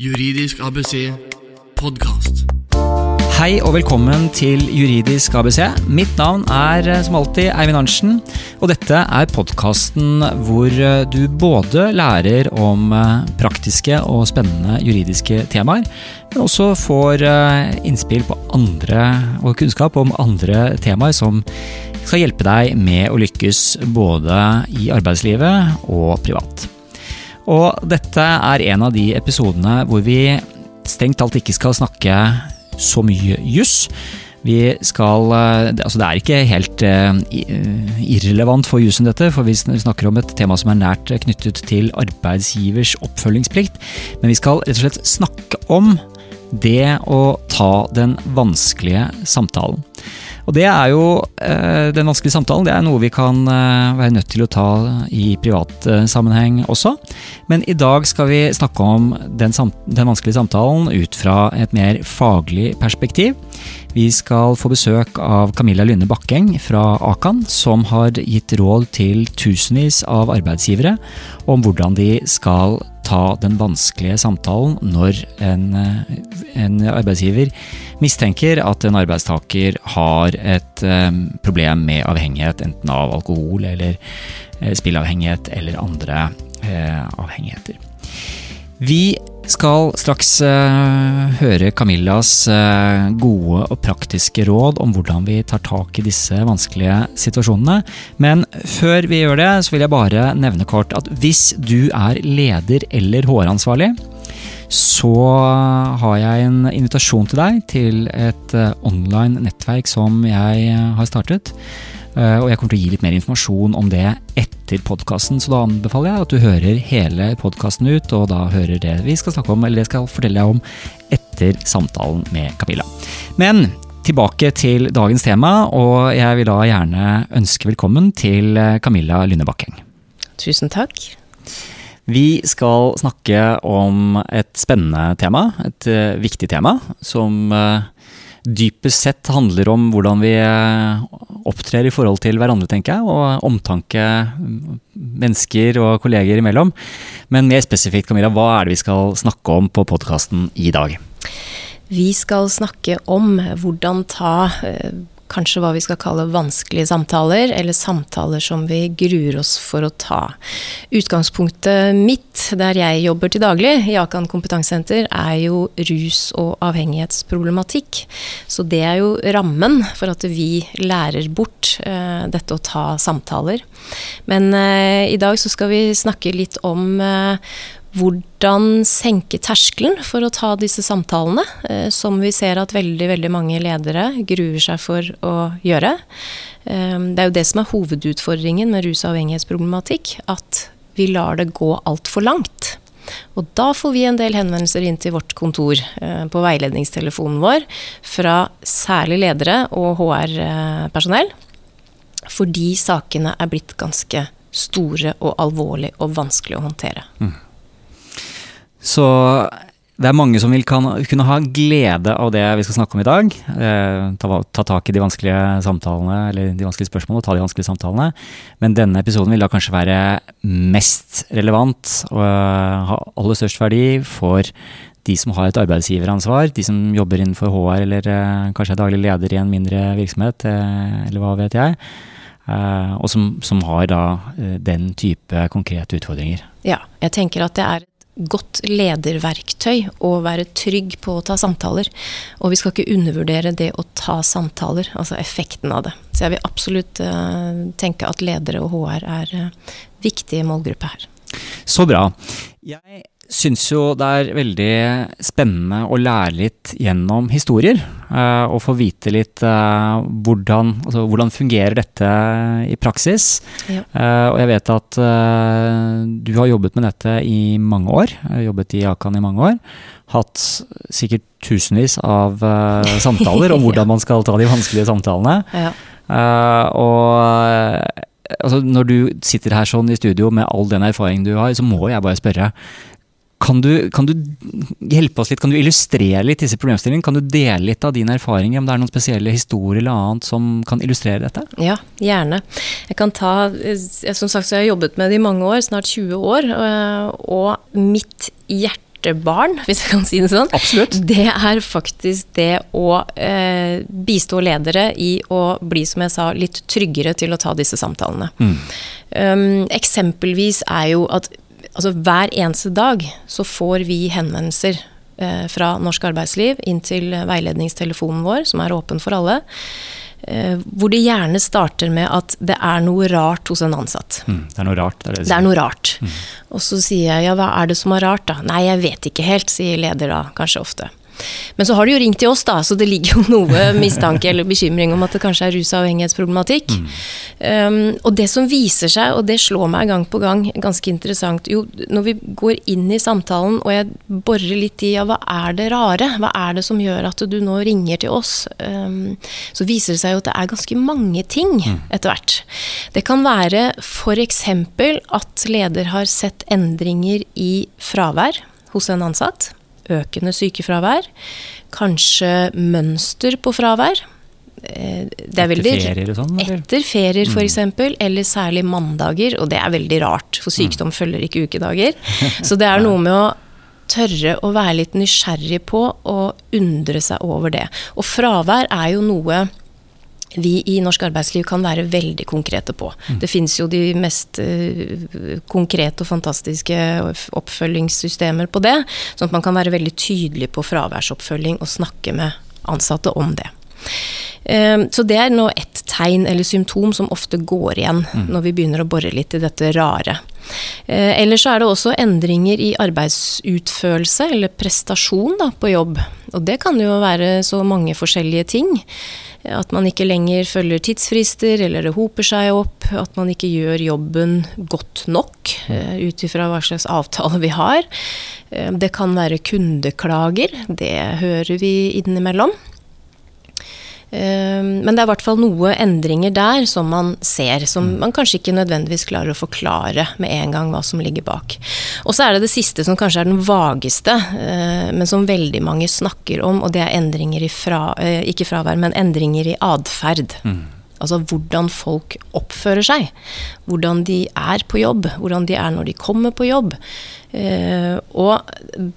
Juridisk ABC podkast. Hei og velkommen til Juridisk ABC. Mitt navn er eh, som alltid Eivind Arntzen, og dette er podkasten hvor eh, du både lærer om eh, praktiske og spennende juridiske temaer, men også får innspill på andre og kunnskap om andre temaer som skal hjelpe deg med å lykkes både i arbeidslivet og privat. Og dette er en av de episodene hvor vi strengt talt ikke skal snakke så mye juss. Vi skal, eh, altså Det er ikke helt uh, irrelevant for jussen dette, for vi snakker om et tema som er nært knyttet til arbeidsgivers oppfølgingsplikt. Men vi skal rett og slett snakke om det å ta den vanskelige samtalen. Og det er jo eh, Den vanskelige samtalen det er noe vi kan eh, være nødt til å ta i privat eh, sammenheng også. Men i dag skal vi snakke om den, den vanskelige samtalen ut fra et mer faglig perspektiv. Vi skal få besøk av Camilla Lynne Bakkeng fra Akan, som har gitt råd til tusenvis av arbeidsgivere om hvordan de skal ta den vanskelige samtalen når en, en arbeidsgiver mistenker at en arbeidstaker har et um, problem med avhengighet, enten av alkohol eller uh, spillavhengighet eller andre uh, avhengigheter. Vi skal straks uh, høre Camillas uh, gode og praktiske råd om hvordan vi tar tak i disse vanskelige situasjonene. Men før vi gjør det, så vil jeg bare nevne kort at hvis du er leder eller HR-ansvarlig, så har jeg en invitasjon til deg til et uh, online nettverk som jeg har startet. Og jeg kommer til å gi litt mer informasjon om det etter podkasten, så da anbefaler jeg at du hører hele podkasten ut, og da hører det vi skal snakke om, eller det skal fortelle deg om etter samtalen med Camilla. Men tilbake til dagens tema, og jeg vil da gjerne ønske velkommen til Camilla Lynnebakkeng. Tusen takk. Vi skal snakke om et spennende tema, et viktig tema, som dypest sett handler om hvordan vi eh, opptrer i forhold til hverandre, tenker jeg, og omtanke mennesker og kolleger imellom. Men mer spesifikt, Camilla, hva er det vi skal snakke om på podkasten i dag? Vi skal snakke om hvordan ta eh, kanskje hva vi skal kalle vanskelige samtaler, eller samtaler som vi gruer oss for å ta. Utgangspunktet mitt, der jeg jobber til daglig, i Akan kompetansesenter, er jo rus- og avhengighetsproblematikk. Så det er jo rammen for at vi lærer bort uh, dette å ta samtaler. Men uh, i dag så skal vi snakke litt om uh, hvordan senke terskelen for å ta disse samtalene, eh, som vi ser at veldig, veldig mange ledere gruer seg for å gjøre. Eh, det er jo det som er hovedutfordringen med rus- og avhengighetsproblematikk, at vi lar det gå altfor langt. Og da får vi en del henvendelser inn til vårt kontor eh, på veiledningstelefonen vår fra særlig ledere og HR-personell, fordi sakene er blitt ganske store og alvorlige og vanskelig å håndtere. Mm. Så det er mange som vil kan, kunne ha glede av det vi skal snakke om i dag. Eh, ta, ta, tak i de vanskelige samtalene, eller de vanskelige spørsmålene og ta de vanskelige samtalene. Men denne episoden vil da kanskje være mest relevant og uh, ha aller størst verdi for de som har et arbeidsgiveransvar, de som jobber innenfor HR eller eh, kanskje er daglig leder i en mindre virksomhet, eh, eller hva vet jeg. Eh, og som, som, har da den type konkrete utfordringer. Ja, jeg tenker at det er godt lederverktøy å være trygg på å ta samtaler. Og vi skal ikke undervurdere det å ta samtaler, altså effekten av det. Så jeg vil absolutt uh, tenke at ledere og HR er uh, viktige målgruppe her. Så bra. Jeg syns jo det er veldig spennende å lære litt gjennom historier. Uh, og få vite litt uh, hvordan, altså, hvordan fungerer dette i praksis. Ja. Uh, og jeg vet at du har jobbet med dette i mange år. Jobbet i Akan i mange år. Hatt sikkert tusenvis av samtaler om hvordan man skal ta de vanskelige samtalene. Ja. og altså, når du sitter her sånn i studio med all den erfaringen du har, så må jeg bare spørre. Kan du, kan du, hjelpe oss litt, kan du illustrere litt disse problemstillingene? Kan du dele litt av dine erfaringer, om det er noen spesielle historier eller annet som kan illustrere dette? Ja, gjerne. Jeg kan ta, Som sagt så har jeg jobbet med det i mange år, snart 20 år. Og mitt hjerte hjertebarn, hvis jeg kan si det sånn, Absolutt. det er faktisk det å eh, bistå ledere i å bli, som jeg sa, litt tryggere til å ta disse samtalene. Um, eksempelvis er jo at altså, hver eneste dag så får vi henvendelser eh, fra norsk arbeidsliv inn til veiledningstelefonen vår, som er åpen for alle. Eh, hvor det gjerne starter med at det er noe rart hos en ansatt. Mm, det er noe rart. Det er, det Det er noe rart. Og så sier jeg ja, hva er det som er rart, da? Nei, jeg vet ikke helt, sier leder da, kanskje ofte. Men så har de jo ringt til oss, da, så det ligger jo noe mistanke eller bekymring om at det kanskje er rusavhengighetsproblematikk. Um, og det som viser seg, og det slår meg gang på gang, ganske interessant Jo, når vi går inn i samtalen og jeg borer litt i ja, hva er det rare? Hva er det som gjør at du nå ringer til oss? Um, så viser det seg jo at det er ganske mange ting etter hvert. Det kan være f.eks. at leder har sett endringer i fravær hos en ansatt økende sykefravær. Kanskje mønster på fravær. Eh, Det er Etter ferier og sånn, eller? Etter ferier, f.eks., eller særlig mandager. Og det er veldig rart, for sykdom følger ikke ukedager. Så det er noe med å tørre å være litt nysgjerrig på og undre seg over det. Og fravær er jo noe vi i norsk arbeidsliv kan være veldig konkrete på. Det fins jo de mest eh, konkrete og fantastiske oppfølgingssystemer på det, sånn at man kan være veldig tydelig på fraværsoppfølging og snakke med ansatte om det. Eh, Så det er nå ett tegn eller symptom som ofte går igjen når vi begynner å bore litt i dette rare. Eh, Ellers er det også endringer i arbeidsutførelse eller prestasjon da, på jobb. Og det kan jo være så mange forskjellige ting. At man ikke lenger følger tidsfrister, eller det hoper seg opp. At man ikke gjør jobben godt nok, eh, ut ifra hva slags avtale vi har. Eh, Det kan være kundeklager. Det hører vi innimellom. Eh, Men det er i hvert fall noe endringer der som man ser, som man kanskje ikke nødvendigvis klarer å forklare med en gang hva som ligger bak. Og så er det det siste som kanskje er den vageste, eh, men som veldig mange snakker om, og det er endringer i fra, eh, ikke fravær, men endringer i atferd. Altså hvordan folk oppfører seg. Hvordan de er på jobb. Hvordan de er når de kommer på jobb. Eh, og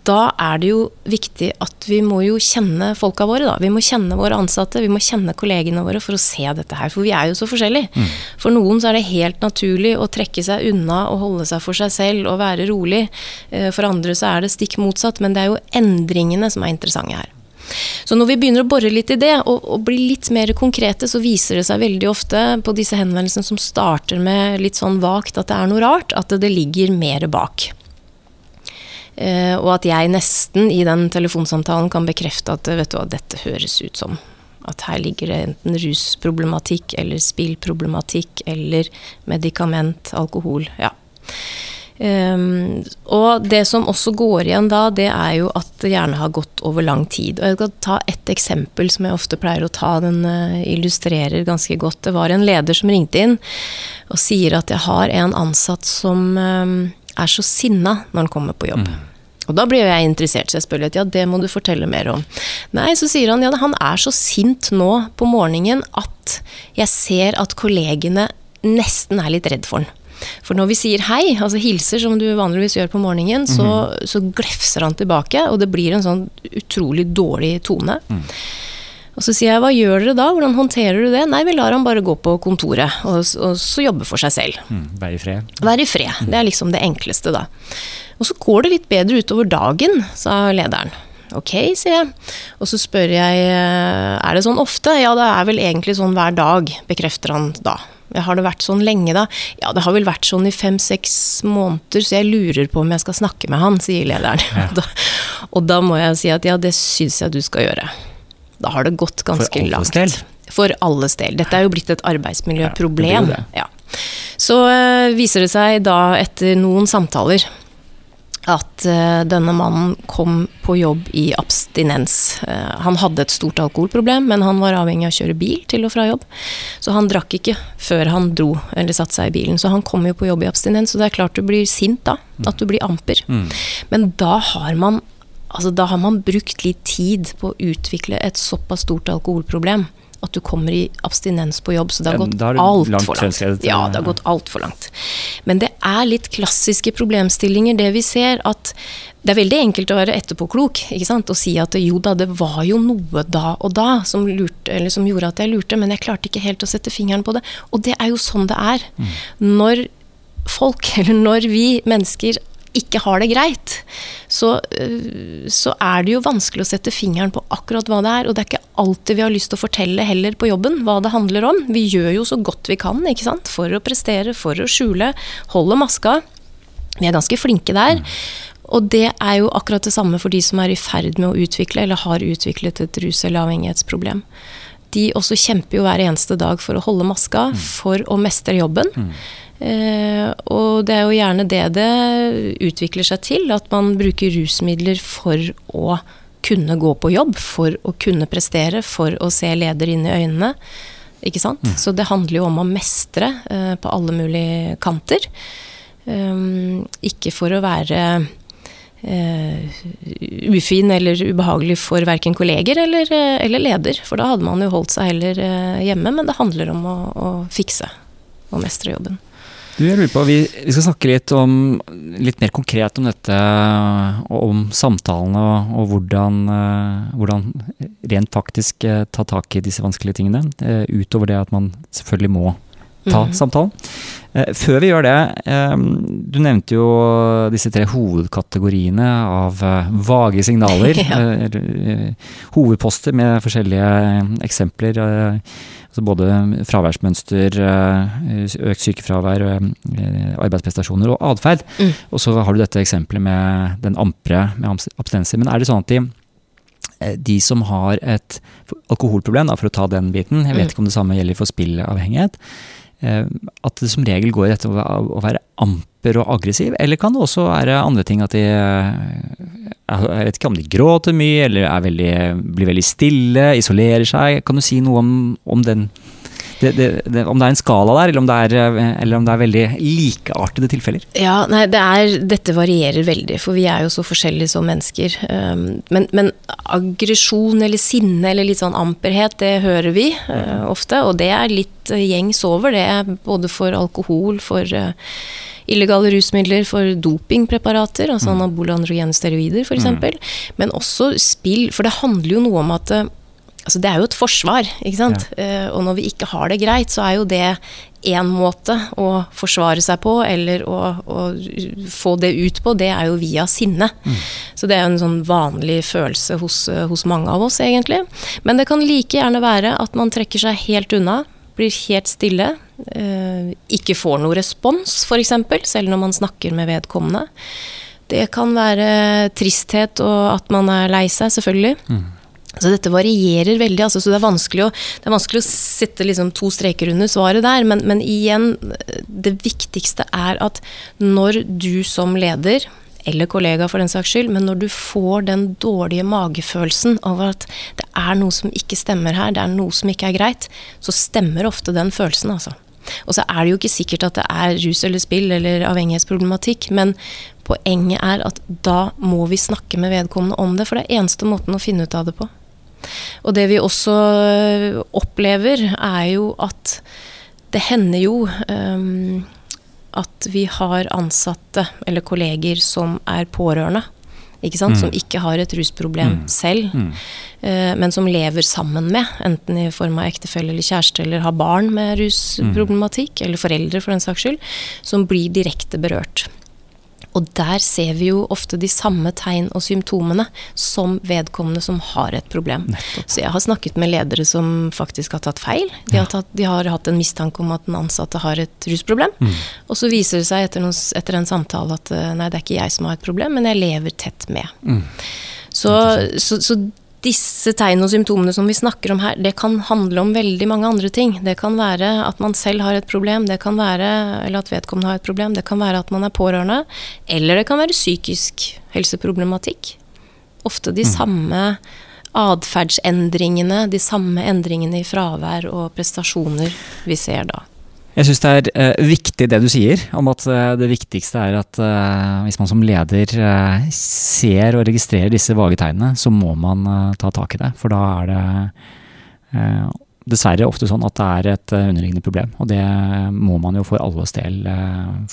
da er det jo viktig at vi må jo kjenne folka våre, da. Vi må kjenne våre ansatte, vi må kjenne kollegene våre for å se dette her. For vi er jo så forskjellige. For noen så er det helt naturlig å trekke seg unna og holde seg for seg selv og være rolig. Eh, for andre så er det stikk motsatt. Men det er jo endringene som er interessante her. Så når vi begynner å bore litt i det, og, og bli litt mer konkrete, så viser det seg veldig ofte på disse henvendelsene som starter med litt sånn vagt at det er noe rart, at det ligger mer bak. Eh, og at jeg nesten i den telefonsamtalen kan bekrefte at vet du hva, dette høres ut som at her ligger det enten rusproblematikk eller spillproblematikk eller medikament, alkohol. Ja. Um, og det som også går igjen da, det er jo at det gjerne har gått over lang tid. Og jeg skal ta ett eksempel som jeg ofte pleier å ta, den uh, illustrerer ganske godt. Det var en leder som ringte inn og sier at jeg har en ansatt som um, er så sinna når han kommer på jobb. Og da blir jeg interessert, så jeg spør litt, ja det må du fortelle mer om. Nei, så sier han ja han er så sint nå på morgenen at jeg ser at kollegene nesten er litt redd for han. For når vi sier hei, altså hilser som du vanligvis gjør på morgenen, så, så glefser han tilbake, og det blir en sånn utrolig dårlig tone. Og så sier jeg hva gjør dere da, hvordan håndterer du det? Nei, vi lar han bare gå på kontoret, og, og så jobbe for seg selv. Mm, Vær i fred. Vær i fred. Det er liksom det enkleste, da. Og så går det litt bedre utover dagen, sa lederen. Ok, sier jeg. Og så spør jeg er det sånn ofte. Ja, det er vel egentlig sånn hver dag, bekrefter han da. Har det vært sånn lenge, da? Ja, det har vel vært sånn i fem-seks måneder, så jeg lurer på om jeg skal snakke med han, sier lederen. Ja. Da, og da må jeg si at ja, det syns jeg du skal gjøre. Da har det gått ganske langt. For alles langt. del? For alles del. Dette er jo blitt et arbeidsmiljøproblem. Ja, det det. Ja. Så øh, viser det seg da etter noen samtaler at øh, denne mannen kom på jobb i abstinens. Eh, han hadde et stort alkoholproblem, men han var avhengig av å kjøre bil til og fra jobb. Så han drakk ikke før han dro eller satte seg i bilen. Så han kom jo på jobb i abstinens, og det er klart du blir sint da. At du blir amper. Men da har man Altså, da har man brukt litt tid på å utvikle et såpass stort alkoholproblem at du kommer i abstinens på jobb. Så det har gått er det langt langt. fremskredet. Ja, det har gått altfor langt. Men det er litt klassiske problemstillinger, det vi ser. At det er veldig enkelt å være etterpåklok ikke sant? og si at jo da, det var jo noe da og da som, lurte, eller som gjorde at jeg lurte, men jeg klarte ikke helt å sette fingeren på det. Og det er jo sånn det er. Når folk, eller når vi mennesker ikke har det greit, så, øh, så er det jo vanskelig å sette fingeren på akkurat hva det er. Og det er ikke alltid vi har lyst til å fortelle heller på jobben hva det handler om. Vi gjør jo så godt vi kan ikke sant? for å prestere, for å skjule, holde maska. Vi er ganske flinke der. Og det er jo akkurat det samme for de som er i ferd med å utvikle, eller har utviklet et rus- eller avhengighetsproblem. De også kjemper jo hver eneste dag for å holde maska, for å mestre jobben. Eh, og det er jo gjerne det det utvikler seg til, at man bruker rusmidler for å kunne gå på jobb, for å kunne prestere, for å se leder inn i øynene. Ikke sant? Så det handler jo om å mestre eh, på alle mulige kanter. Um, ikke for å være eh, ufin eller ubehagelig for verken kolleger eller, eh, eller leder, for da hadde man jo holdt seg heller eh, hjemme, men det handler om å, å fikse og mestre jobben. Du, jeg lurer på, vi, vi skal snakke litt, om, litt mer konkret om dette, og om samtalene og, og hvordan, eh, hvordan rent faktisk eh, ta tak i disse vanskelige tingene. eh, Utover det at man selvfølgelig må ta mm. samtalen. Før vi gjør det, du nevnte jo disse tre hovedkategoriene av vage signaler. Ja. Hovedposter med forskjellige eksempler. Altså både fraværsmønster, eh, økt sykefravær, eh, arbeidsprestasjoner og atferd. Mm. Og så har du dette eksempelet med den ampre med abstinenser. Men er det sånn at de, eh, de som har et alkoholproblem, da, for å ta den biten, jeg vet Mm. ikke om det samme gjelder for spillavhengighet, at det som regel går etter å være amper og aggressiv, eller kan det også være andre ting at de eh, Jeg vet ikke om de gråter mye, eller er veldig, blir veldig stille, isolerer seg. Kan du si noe om, om den det, det, det, Om det er en skala der, eller om det er, eh, eller om det er veldig likeartede tilfeller? Ja, nei, er, dette varierer veldig, for vi er jo så forskjellige som mennesker. Um, men, men aggresjon eller sinne eller litt sånn amperhet, det hører vi uh, ofte. Og det er litt gjengs over, det både for alkohol, for illegale rusmidler, for dopingpreparater, altså anabole androgene steroider f.eks. Men også spill, for det handler jo noe om at uh, Altså det er jo et forsvar, ikke sant. Eh, og når vi ikke har det greit, så er jo det én måte å forsvare seg på, eller å, å få det ut på, det er jo via sinne. Så det er jo en sånn vanlig følelse hos, eh, hos mange av oss, egentlig. Men det kan like gjerne være at man trekker seg helt unna, blir helt stille, eh, ikke får noe respons, f.eks., selv når man snakker med vedkommende. Det kan være tristhet og at man er lei seg, selvfølgelig. Så dette varierer veldig, altså, så det er vanskelig å, det er vanskelig å sette liksom to streker under svaret der. Men, men igjen, det viktigste er at når du som leder, eller kollega for den saks skyld, men når du får den dårlige magefølelsen over at er noe som ikke stemmer her, det er noe som ikke er greit, så stemmer ofte den følelsen, altså. Og så er det jo ikke sikkert at det er rus eller spill eller avhengighetsproblematikk, men poenget er at da må vi snakke med vedkommende om det, for det er eneste måten å finne ut av det på. Og det vi også øh, opplever, er jo at det hender jo um, at vi har ansatte eller kolleger som er pårørende. Ikke sant? Som ikke har et rusproblem selv, uh, men som lever sammen med, enten i form av ektefelle eller kjæreste, eller har barn med rusproblematikk, eller foreldre for den saks skyld, som blir direkte berørt. Og der ser vi jo ofte de samme tegn og symptomene som vedkommende som har et problem. Så jeg har snakket med ledere som faktisk har tatt feil. De har, tatt, de har hatt en mistanke om at den ansatte har et rusproblem. Og så viser det seg etter, noen, etter en samtale at eh, nei, det er ikke jeg som har et problem, men jeg lever tett med. Så, så, så disse tegnene og symptomene som vi snakker om her, det kan handle om veldig mange andre ting. Det kan være at man selv har et problem, det kan være, eller at vedkommende har et problem, det kan være at man er pårørende, eller det kan være psykisk helseproblematikk. Ofte de samme atferdsendringene, de samme endringene i fravær og prestasjoner vi ser da. Jeg syns det er eh, viktig det du sier, om at eh, det viktigste er at eh, hvis man som leder eh, ser og registrerer disse vage tegnene, så må man eh, ta tak i det. For da er det eh, dessverre ofte sånn at det er et underliggende problem. Og det må man jo for alles del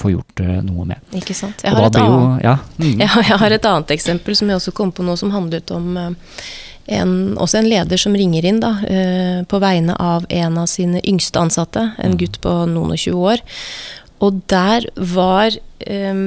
få gjort noe med. Ikke sant. Jeg har, et jo- annet, ja, mm, ja, jeg har et annet eksempel som jeg også kom på nå, som handlet om en, også en leder som ringer inn da, eh, på vegne av en av sine yngste ansatte, en gutt på noen og 20 år. Og der var eh,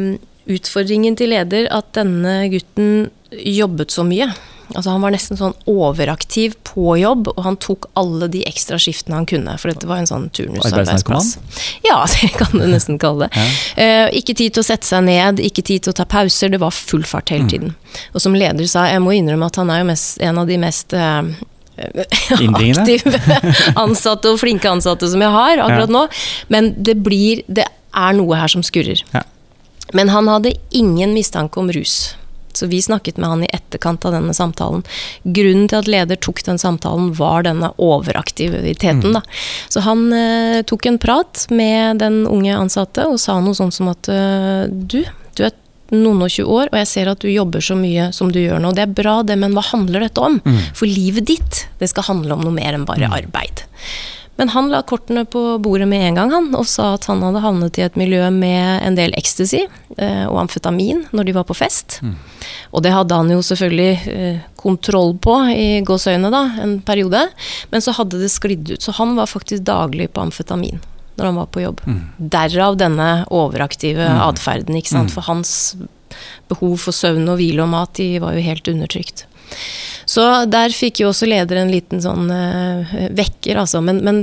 utfordringen til leder at denne gutten jobbet så mye. Altså Han var nesten sånn overaktiv på jobb, og han tok alle de ekstra skiftene han kunne. For dette var en sånn turnusarbeidsplass. Ja, det kan du nesten kalle det. Eh, ikke tid til å sette seg ned, ikke tid til å ta pauser. Det var full fart hele tiden. Og som leder sa jeg må innrømme at han er jo mest, en av de mest uh, aktive ansatte og flinke ansatte som jeg har akkurat Ja. nå. Men det blir Det er noe her som skurrer. Ja. Men han hadde ingen mistanke om rus. Så vi snakket med han i etterkant av denne samtalen. Grunnen til at leder tok den samtalen, var denne overaktiviteten. Mm. Da. Så han eh, tok en prat med den unge ansatte og sa noe sånt som at eh, du, du er noen og 20 år, og jeg ser at du jobber så mye som du gjør nå. Det er bra det, men hva handler dette om? Mm. For livet ditt, det skal handle om noe mer enn bare arbeid. Men han la kortene på bordet med en gang, han, og sa at han hadde havnet i et miljø med en del ecstasy eh, og amfetamin når de var på fest. Og det hadde han jo selvfølgelig eh, kontroll på i gåseøyne da, en periode. Men så hadde det sklidd ut. Så han var faktisk daglig på amfetamin når han var på jobb. Derav denne overaktive atferden, ikke sant. For hans behov for søvn og hvile og mat, de var jo helt undertrykt. Så der fikk jo også leder en liten sånn uh, vekker, altså. Men, men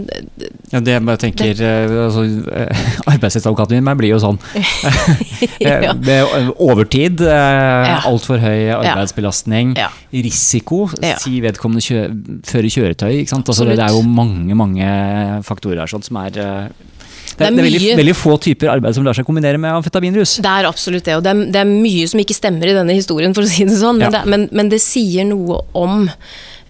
Ja, det jeg bare tenker eh, altså, eh, Arbeidsrettsadvokaten min meg blir jo sånn. Ja. Med overtid, uh, Ja. altfor høy arbeidsbelastning, Ja. risiko, si vedkommende kjø fører kjøretøy. Ikke sant? Altså, det, det er jo mange mange faktorer sånn, som er eh, det, er det, er veldig, veldig få typer arbeid som lar seg kombinere med amfetaminrus. Det er absolutt det, og det er, det er mye som ikke stemmer i denne historien, for å si det sånn. Men, Ja. det, men, men det sier noe om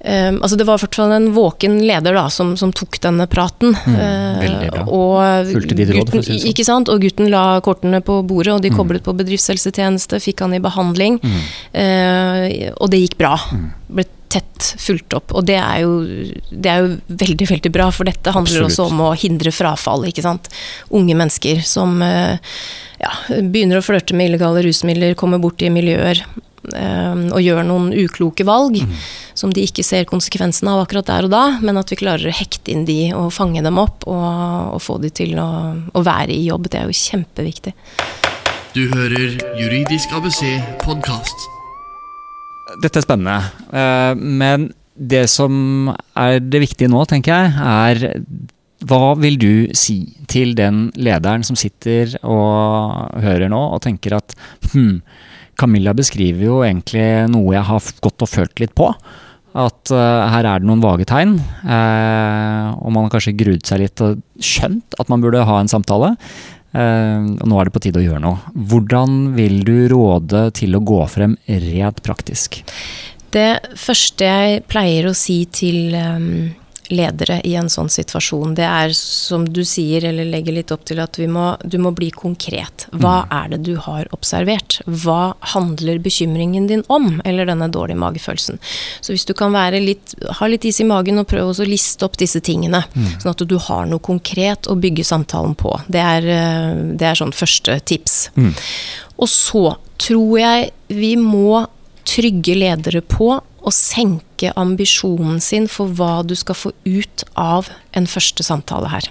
Um, altså Det var i hvert fall en våken leder da, som, som tok denne praten. eh, veldig bra. og Fulgte ditt råd, for å si det sånn. Ikke sant? Og gutten la kortene på bordet, og de koblet på bedriftshelsetjeneste, fikk han i behandling. eh, og det gikk bra. Ble tett fulgt opp. Og det er, jo, det er jo veldig, veldig bra, for dette handler Absolutt. også om å hindre frafall, ikke sant. Unge mennesker som eh, ja, begynner å flørte med illegale rusmidler, kommer bort i miljøer eh, og gjør noen ukloke valg som de ikke ser konsekvensen av akkurat der og da, men at vi klarer å hekte inn de og fange dem opp og, og få de til å, å være i jobb. Det er jo kjempeviktig. Du hører Juridisk ABC podkast. Dette er spennende. eh, Men det som er det viktige nå, tenker jeg, er hva vil du si til den lederen som sitter og hører nå og tenker at hm, Camilla beskriver jo egentlig noe jeg har gått og følt litt på. At uh, her er det noen vage tegn, Uh, og man har kanskje grudd seg litt og skjønt at man burde ha en samtale. Eh, og nå er det på tide å gjøre noe. Hvordan vil du råde til å gå frem rent praktisk? Det første jeg pleier å si til um, ledere i en sånn situasjon, det er som du sier, eller legger litt opp til, at vi må, du må bli konkret. Hva er det du har observert? Hva handler bekymringen din om, eller denne dårlige magefølelsen? Så hvis du kan være litt, ha litt is i magen og prøve å liste opp disse tingene, sånn at du har noe konkret å bygge samtalen på. Det er, eh, det er sånn første tips. Og så tror jeg vi må trygge ledere på å senke ambisjonen sin for hva du skal få ut av en første samtale her.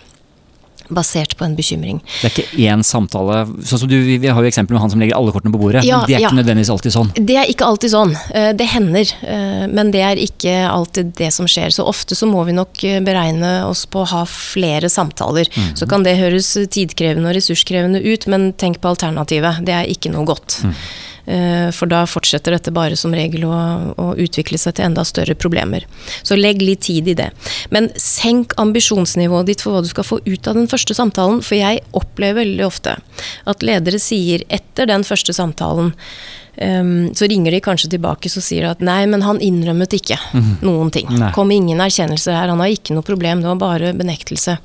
Basert på en bekymring. Det er ikke én samtale. sånn som du, Vi har jo eksempel med han som legger alle kortene på bordet. Ja, det er ja. ikke nødvendigvis alltid sånn. Det er ikke alltid sånn. Eh, Det hender, eh, men det er ikke alltid det som skjer. Så ofte så må vi nok eh, beregne oss på å ha flere samtaler. Så kan det høres tidkrevende og ressurskrevende ut, men tenk på alternativet. Det er ikke noe godt. Eh, For da fortsetter dette bare som regel å, å utvikle seg til enda større problemer. Så legg litt tid i det. Men senk ambisjonsnivået ditt for hva du skal få ut av den første samtalen. For jeg opplever veldig ofte at ledere sier etter den første samtalen Um, så ringer de kanskje tilbake så sier de at nei, men han innrømmet ikke noen ting. Nei. Kom ingen erkjennelse her, han har ikke noe problem, det var bare benektelse.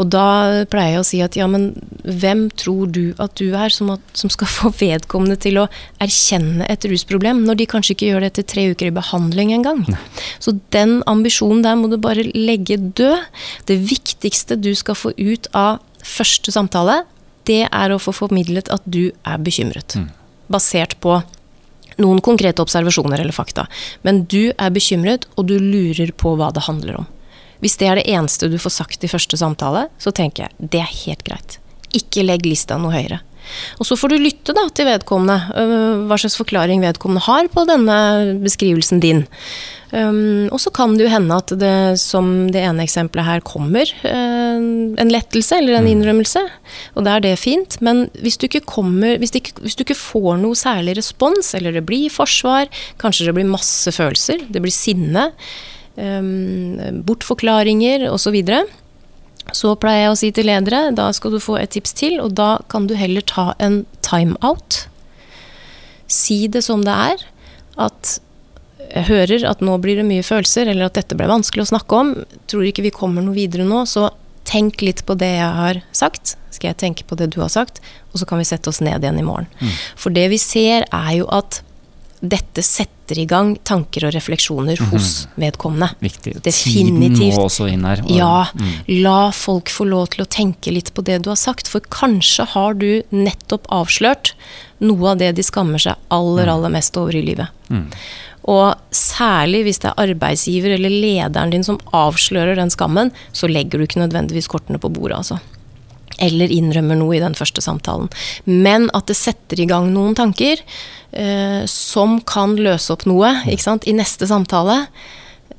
Og da pleier jeg å si at ja, men hvem tror du at du er som, at, som skal få vedkommende til å erkjenne et rusproblem, når de kanskje ikke gjør det etter tre uker i behandling engang? Så den ambisjonen der må du bare legge død. Det viktigste du skal få ut av første samtale, det er å få formidlet at du er bekymret. Basert på noen konkrete observasjoner eller fakta. Men du er bekymret, og du lurer på hva det handler om. Hvis det er det eneste du får sagt i første samtale, så tenker jeg det er helt greit. Ikke legg lista noe høyere. Og så får du lytte da til vedkommende, øh, hva slags forklaring vedkommende har på denne beskrivelsen din. Um, og så kan det jo hende at det, som det ene eksempelet her, kommer uh, en lettelse eller en innrømmelse. Og da er det fint. Men hvis du ikke kommer hvis, ikke, hvis du ikke får noe særlig respons, eller det blir forsvar, kanskje det blir masse følelser, det blir sinne, um, bortforklaringer osv. Så, videre, så pleier jeg å si til ledere da skal du få et tips til, og da kan du heller ta en timeout. Si det som det er. At jeg hører at nå blir det mye følelser, eller at dette ble vanskelig å snakke om. Tror ikke vi kommer noe videre nå, så tenk litt på det jeg har sagt. Skal jeg tenke på det du har sagt, og så kan vi sette oss ned igjen i morgen. For det vi ser, er jo at dette setter i gang tanker og refleksjoner hos vedkommende. Viktig. Definitivt. Tiden må også inn her. og- Ja, Mm. la folk få lov til å tenke litt på det du har sagt, for kanskje har du nettopp avslørt noe av det de skammer seg aller, aller mest over i livet. Og særlig hvis det er arbeidsgiver eller lederen din som avslører den skammen, så legger du ikke nødvendigvis kortene på bordet, altså. Eller innrømmer noe i den første samtalen. Men at det setter i gang noen tanker eh, som kan løse opp noe ikke sant, i neste samtale.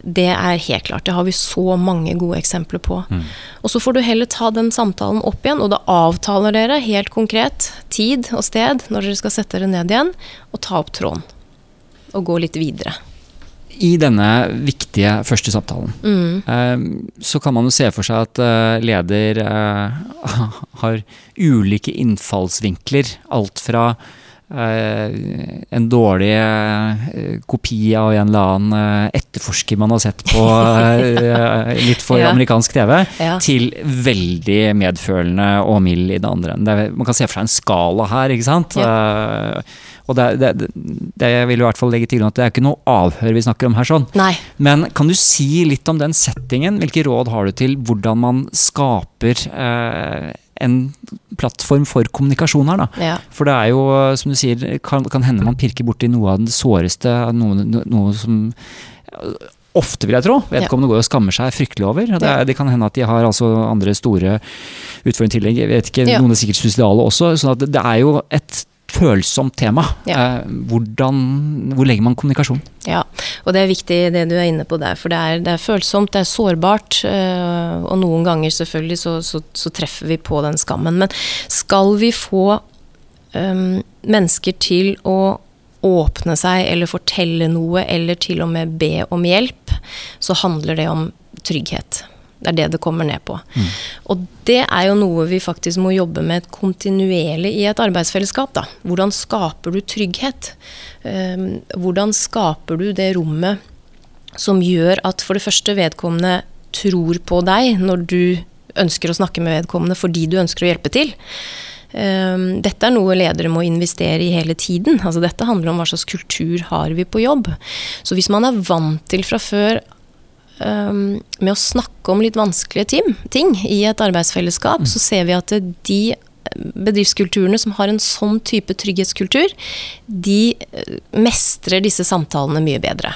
Det er helt klart. Det har vi så mange gode eksempler på. Og så får du heller ta den samtalen opp igjen, og da avtaler dere helt konkret tid og sted når dere skal sette dere ned igjen, og ta opp tråden. Og gå litt videre. I denne viktige første samtalen Mm. eh, så kan man jo se for seg at eh, leder eh, har ulike innfallsvinkler. Alt fra en dårlig eh, kopi av en eller annen eh, etterforsker man har sett på eh, litt for Ja. amerikansk TV, Ja. til veldig medfølende og mild i det andre. Er, man kan se for seg en skala her, ikke sant? Eh, og det, det, det, jeg vil i hvert fall legge til at det er ikke noe avhør vi snakker om her. sånn. Nei. Men kan du si litt om den settingen? Hvilke råd har du til hvordan man skaper eh, en plattform for kommunikasjon her? da? Ja. For det er jo, som du sier, kan, kan hende man pirker borti noe av det såreste, noe, noe som Ofte, vil jeg tro. Vedkommende går og skammer seg fryktelig over. Det, er, det kan hende at de har altså andre store utfordringer i tillegg. Jeg vet ikke, Ja. Noen er sikkert suicidale også. sånn at det, det er jo et følsomt tema. Ja. Eh, hvordan, hvor legger man kommunikasjon? Ja, og det er viktig det du er inne på der, for det er, det er følsomt, det er sårbart, øh, og noen ganger selvfølgelig så, så, så treffer vi på den skammen. Men skal vi få um, mennesker til å åpne seg eller fortelle noe, eller til og med be om hjelp, så handler det om trygghet. Det er det det kommer ned på. Og det er jo noe vi faktisk må jobbe med kontinuerlig i et arbeidsfellesskap. Da. Hvordan skaper du trygghet? Um, hvordan skaper du det rommet som gjør at for det første vedkommende tror på deg når du ønsker å snakke med vedkommende fordi du ønsker å hjelpe til? Um, dette er noe ledere må investere i hele tiden. Altså, dette handler om hva slags kultur har vi på jobb. Så hvis man er vant til fra før med å snakke om litt vanskelige ting i et arbeidsfellesskap, så ser vi at de bedriftskulturene som har en sånn type trygghetskultur, de eh, mestrer disse samtalene mye bedre.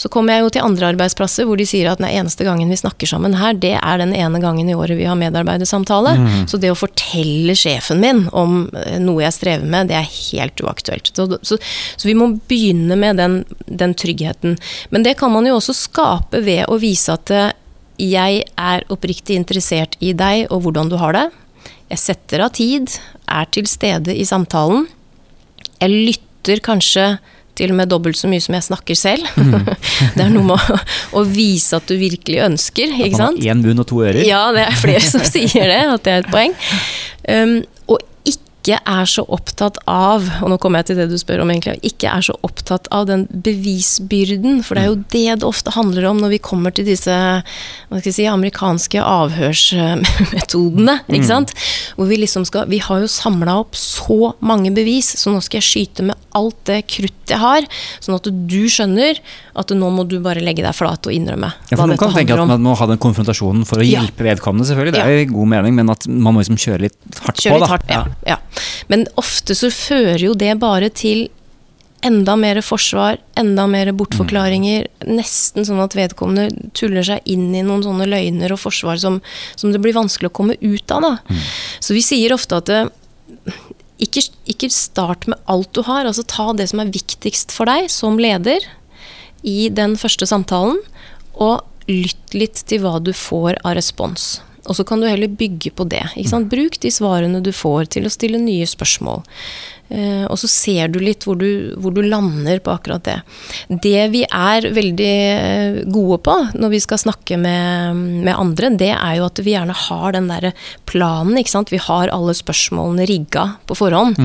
Så kommer jeg jo til andre arbeidsplasser hvor de sier at den eneste gangen vi snakker sammen her, det er den ene gangen i året vi har medarbeidersamtale. Så det å fortelle sjefen min om eh, noe jeg strever med, det er helt uaktuelt. Så, så, så vi må begynne med den, den tryggheten. Men det kan man jo også skape ved å vise at eh, jeg er oppriktig interessert i deg og hvordan du har det. Jeg setter av tid, er til stede i samtalen. Jeg lytter kanskje til og med dobbelt så mye som jeg snakker selv. det er noe med å, å vise at du virkelig ønsker, ikke sant? én munn og to ører. Ja, det er flere som sier det, at det er et poeng. Um, og ikke er så opptatt av Og nå kommer jeg til det du spør om, egentlig. Ikke er så opptatt av den bevisbyrden. For det er jo det det ofte handler om når vi kommer til disse hva skal jeg si, amerikanske avhørsmetodene. ikke sant? Hvor vi liksom skal Vi har jo samla opp så mange bevis, så nå skal jeg skyte med alt det kruttet jeg har. Sånn at du skjønner at nå må du bare legge deg flat og innrømme Ja, for hva Noen kan tenke at man må ha den konfrontasjonen for å Ja. hjelpe vedkommende, selvfølgelig. Det er jo i god mening, men at man må liksom kjøre litt hardt kjøre på. litt hardt, ja. ja. Men ofte så fører jo det bare til enda mer forsvar, enda mer bortforklaringer. Nesten sånn at vedkommende tuller seg inn i noen sånne løgner og forsvar som, som det blir vanskelig å komme ut av. Da. Så vi sier ofte at ikke, ikke start med alt du har. altså Ta det som er viktigst for deg som leder i den første samtalen, og lytt litt til hva du får av respons. Og så kan du heller bygge på det. Bruk de svarene du får til å stille nye spørsmål. Eh, og så ser du litt hvor du, hvor du lander på akkurat det. Det vi er veldig eh, gode på når vi skal snakke med, med andre, det er jo at vi gjerne har den derre planen. ikke sant? Vi har alle spørsmålene rigga på forhånd.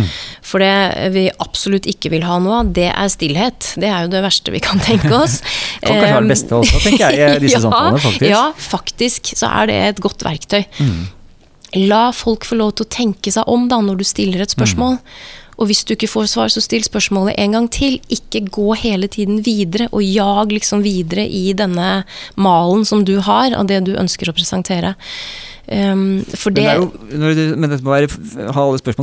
For det vi absolutt ikke vil ha noe av, det er stillhet. Det er jo det verste vi kan tenke oss. Kan kanskje være det beste også, tenker jeg, i disse ja, samtalene, faktisk. Ja, faktisk så er det et godt verktøy. La folk få lov til å tenke seg om da når du stiller et spørsmål. Og hvis du ikke får svar, så still spørsmålet en gang til. Ikke gå hele tiden videre, og jag liksom videre i denne malen som du har av det du ønsker å presentere. Um, for Men, det, det er jo, når du, men å være,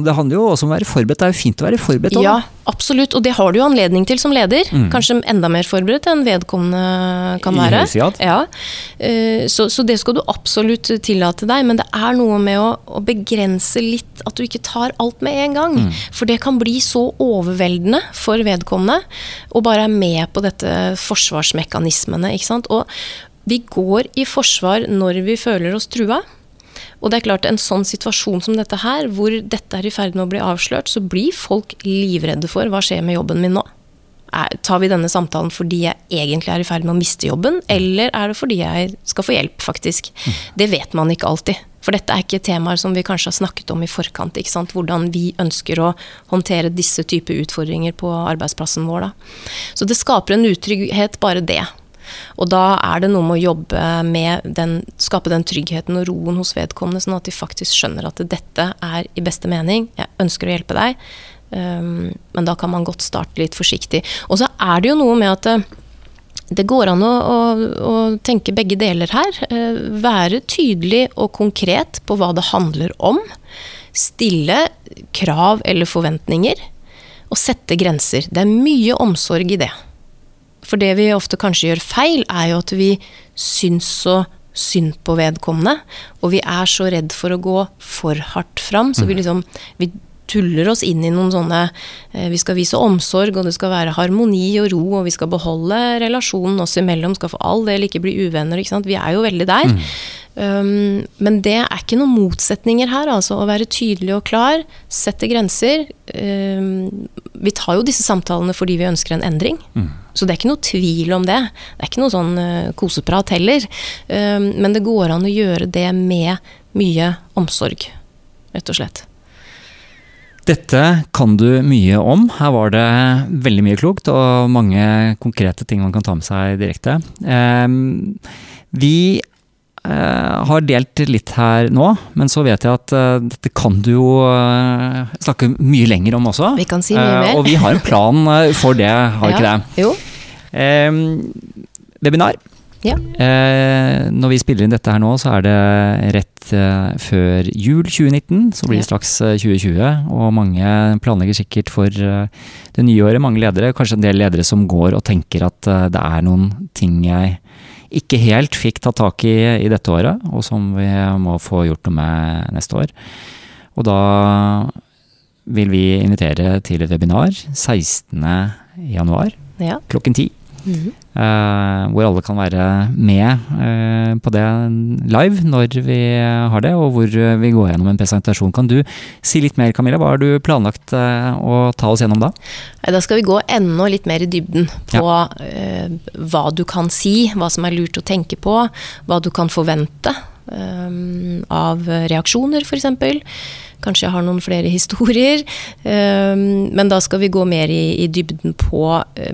det handler jo også om å være forberedt. Det er jo fint å være forberedt òg. Ja, absolutt. Og det har du jo anledning til som leder. Mm. Kanskje enda mer forberedt enn vedkommende kan være. Ja. Eh, Så, så det skal du absolutt tillate deg, men det er noe med å, å begrense litt at du ikke tar alt med en gang. Mm. For det kan bli så overveldende for vedkommende, å bare er med på dette forsvarsmekanismene. Og vi går i forsvar når vi føler oss trua. Og det er klart, en sånn situasjon som dette her, hvor dette er i ferd med å bli avslørt, så blir folk livredde for hva skjer med jobben min nå. Tar vi denne samtalen fordi jeg egentlig er i ferd med å miste jobben, eller er det fordi jeg skal få hjelp, faktisk? Det vet man ikke alltid. For dette er ikke temaer som vi kanskje har snakket om i forkant. ikke sant? Hvordan vi ønsker å håndtere disse typer utfordringer på arbeidsplassen vår. Da. Så det skaper en utrygghet, bare det. Og da er det noe med å jobbe med den, skape den tryggheten og roen hos vedkommende, sånn at de faktisk skjønner at dette er i beste mening, jeg ønsker å hjelpe deg, um, men da kan man godt starte litt forsiktig. Og så er det jo noe med at eh, det går an å, å, å tenke begge deler her. Eh, være tydelig og konkret på hva det handler om. Stille krav eller forventninger. Og sette grenser. Det er mye omsorg i det. For det vi ofte kanskje gjør feil, er jo at vi syns så synd på vedkommende. Og vi er så redd for å gå for hardt fram, så vi liksom vi tuller oss inn i noen sånne eh, Vi skal vise omsorg, og det skal være harmoni og ro, og vi skal beholde relasjonen oss imellom, skal for all del ikke bli uvenner. Ikke sant? Vi er jo veldig der. Um, men det er ikke noen motsetninger her, altså. Å være tydelig og klar, sette grenser. Um, vi tar jo disse samtalene fordi vi ønsker en endring. Så det er ikke noe tvil om det. Det er ikke noe sånn uh, koseprat heller. Um, men det går an å gjøre det med mye omsorg, rett og slett. Dette kan du mye om. Her var det veldig mye klokt og mange konkrete ting man kan ta med seg direkte. Ehm, vi eh, har delt litt her nå, men så vet jeg at eh, dette kan du jo eh, snakke mye lenger om også. Vi kan si mye mer. Og vi har en plan for det, har vi ikke det? Jo. Ehm, webinar. Ja. Eh, når vi spiller inn dette her nå, så er det rett eh, før jul 2019. Så blir det straks eh, 2020, og mange planlegger sikkert for eh, det nye året. Mange ledere, kanskje en del ledere som går og tenker at eh, det er noen ting jeg ikke helt fikk tatt tak i i dette året, og som vi må få gjort noe med neste år. Og da vil vi invitere til et webinar 16. januar Ja. klokken Eh, hvor alle kan være med eh, på det live når vi har det, og hvor eh, vi går gjennom en presentasjon. Kan du si litt mer, Camilla? Hva har du planlagt å ta oss gjennom da? Da skal vi gå enda litt mer i dybden på ja. hva du kan si, hva som er lurt å tenke på, hva du kan forvente um, av reaksjoner f.eks. Kanskje jeg har noen flere historier. Men da skal vi gå mer i, i dybden på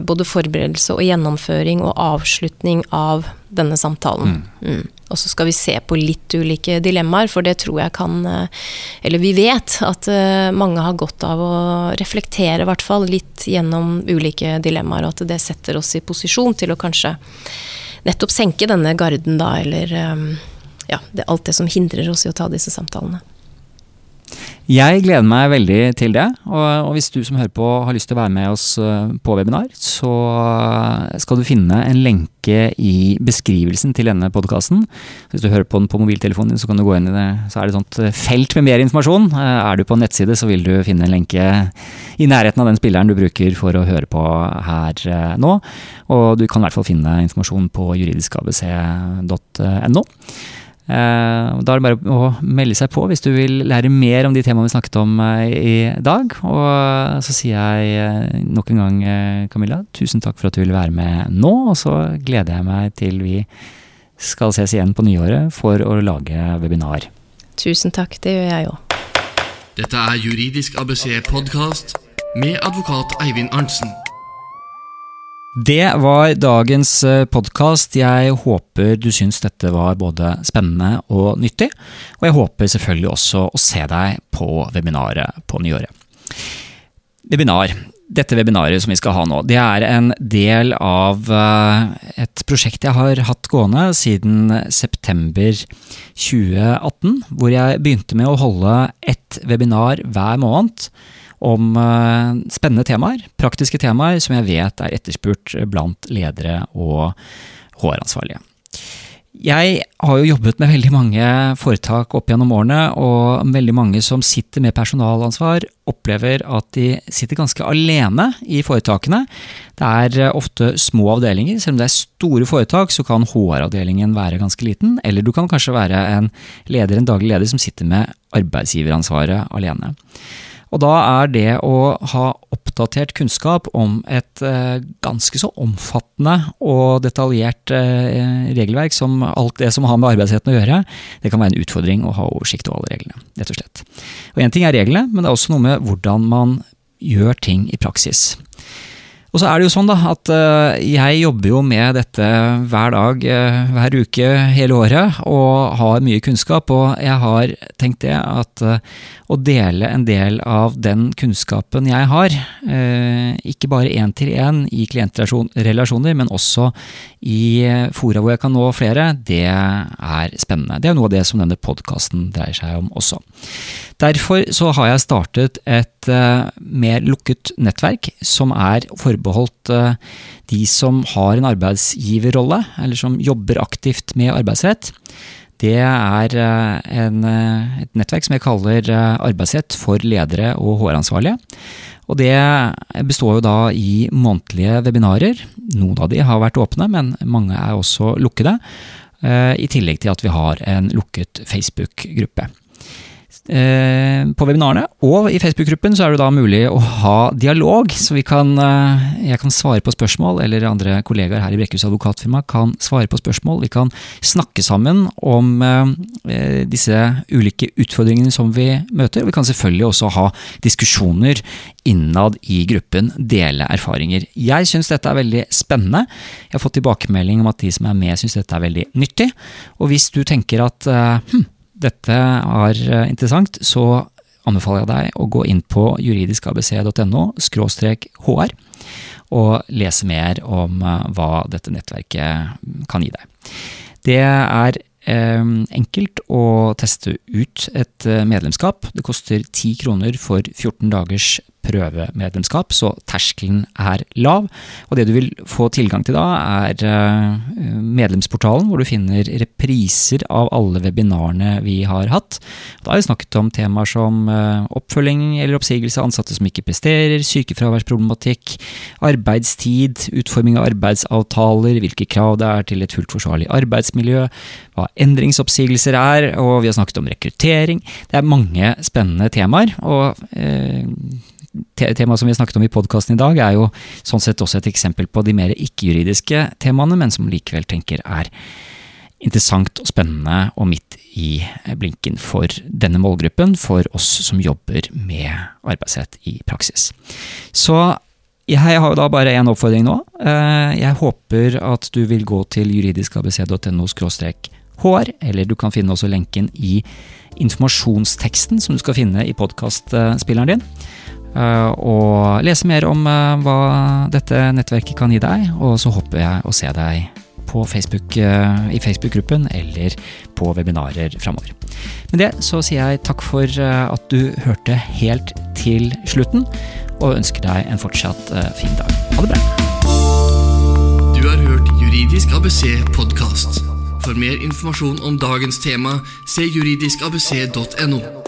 både forberedelse og gjennomføring og avslutning av denne samtalen. Mm. Mm. Og så skal vi se på litt ulike dilemmaer, for det tror jeg kan Eller vi vet at mange har godt av å reflektere, i hvert fall, litt gjennom ulike dilemmaer, og at det setter oss i posisjon til å kanskje nettopp senke denne garden, da, eller ja, det, alt det som hindrer oss i å ta disse samtalene. Jeg gleder meg veldig til det. Og, og, hvis du som hører på har lyst til å være med oss eh, på webinar, så skal du finne en lenke i beskrivelsen til denne podkasten. Hvis du hører på den på mobiltelefonen din, så kan du gå inn i det. Så er det et eh, felt med mer informasjon. Eh, er du på en nettside, så vil du finne en lenke i nærheten av den spilleren du bruker for å høre på her nå. Og du kan i hvert fall finne informasjon på juridiskabc.no. Eh, da er det bare å melde seg på hvis du vil lære mer om de temaene vi snakket om eh, i dag. Og så sier jeg eh, nok en gang, Camilla, tusen takk for at du ville være med nå. Og så gleder jeg meg til vi skal ses igjen på nyåret for å lage webinar. Tusen takk, det gjør jeg òg. Dette er Juridisk ABC podkast med advokat Eivind Arntzen. Det var dagens eh, podkast. Jeg håper du syns dette var både spennende og nyttig. Og jeg håper selvfølgelig også å se deg på webinaret på nyåret. Webinar. Dette webinaret som vi skal ha nå, det er en del av eh, et prosjekt jeg har hatt gående siden september 2018, hvor jeg begynte med å holde ett webinar hver måned om eh, spennende temaer, praktiske temaer som jeg vet er etterspurt blant ledere og HR-ansvarlige. Jeg har jo jobbet med veldig mange foretak opp gjennom årene, og veldig mange som sitter med personalansvar, opplever at de sitter ganske alene i foretakene. Det er eh, ofte små avdelinger. Selv om det er store foretak, så kan HR-avdelingen være ganske liten. Eller du kan kanskje være en leder, en daglig leder, som sitter med arbeidsgiveransvaret alene. Og da er det å ha oppdatert kunnskap om et eh, ganske så omfattende og detaljert eh, regelverk som alt det som har med arbeidsretten å gjøre, det kan være en utfordring å ha oversikt over alle reglene, rett og slett. Og Én ting er reglene, men det er også noe med hvordan man gjør ting i praksis. Og så er det jo sånn da, at eh, jeg jobber jo med dette hver dag, eh, hver uke, hele året, og har mye kunnskap. Og jeg har tenkt det at eh, å dele en del av den kunnskapen jeg har, ikke bare én til én i klientrelasjoner, men også i fora hvor jeg kan nå flere, det er spennende. Det er noe av det som denne podkasten dreier seg om også. Derfor så har jeg startet et mer lukket nettverk som er forbeholdt de som har en arbeidsgiverrolle, eller som jobber aktivt med arbeidsrett. Det er eh, en, eh, et nettverk som jeg kaller eh, Arbeidsrett for ledere og HR-ansvarlige. Og det består jo da i månedlige webinarer. Noen av de har vært åpne, men mange er også lukkede. I tillegg til at vi har en lukket Facebook-gruppe. Eh, på webinarene. Og i Facebook-gruppen så er det da mulig å ha dialog, så kan, eh, jeg kan svare på spørsmål, eller andre kollegaer her i Brekkhus advokatfirma kan svare på spørsmål. Vi kan snakke sammen om eh, disse ulike utfordringene som vi møter. Og vi kan selvfølgelig også ha diskusjoner innad i gruppen, dele erfaringer. Jeg syns dette er veldig spennende. Jeg har fått tilbakemelding om at de som er med syns dette er veldig nyttig. Og hvis du tenker at hm, dette er eh, interessant, så anbefaler jeg deg å gå inn på juridiskabc.no hr og lese mer om eh, hva dette nettverket kan gi deg. Det er eh, enkelt å teste ut et medlemskap. Det koster 10 kroner for 14 dagers prøvemedlemskap, så terskelen er lav. Og det du vil få tilgang til da, er eh, medlemsportalen, hvor du finner repriser av alle webinarene vi har hatt. Da har vi snakket om temaer som eh, oppfølging eller oppsigelse av ansatte som ikke presterer, sykefraværsproblematikk, arbeidstid, utforming av arbeidsavtaler, hvilke krav det er til et fullt forsvarlig arbeidsmiljø, hva endringsoppsigelser er, og vi har snakket om rekruttering. Det er mange spennende temaer. og eh, temaet som vi snakket om i podkasten i dag, er jo sånn sett også et eksempel på de mer ikke-juridiske temaene, men som likevel tenker er interessant og spennende og midt i blinken for denne målgruppen, for oss som jobber med arbeidsrett i praksis. Så jeg har jo da bare én oppfordring nå. Eh, jeg håper at du vil gå til juridiskabc.no hr, eller du kan finne også lenken i informasjonsteksten som du skal finne i podkastspilleren din. Eh, og lese mer om eh, hva dette nettverket kan gi deg, og så håper jeg å se deg Facebook, eh, i Facebook-gruppen eller på webinarer framover. Med det så sier jeg takk for at du hørte helt til slutten, og ønsker deg en fortsatt fin dag. Ha det bra! Du har hørt Juridisk ABC podkast. For mer informasjon om dagens tema, se juridiskabc.no.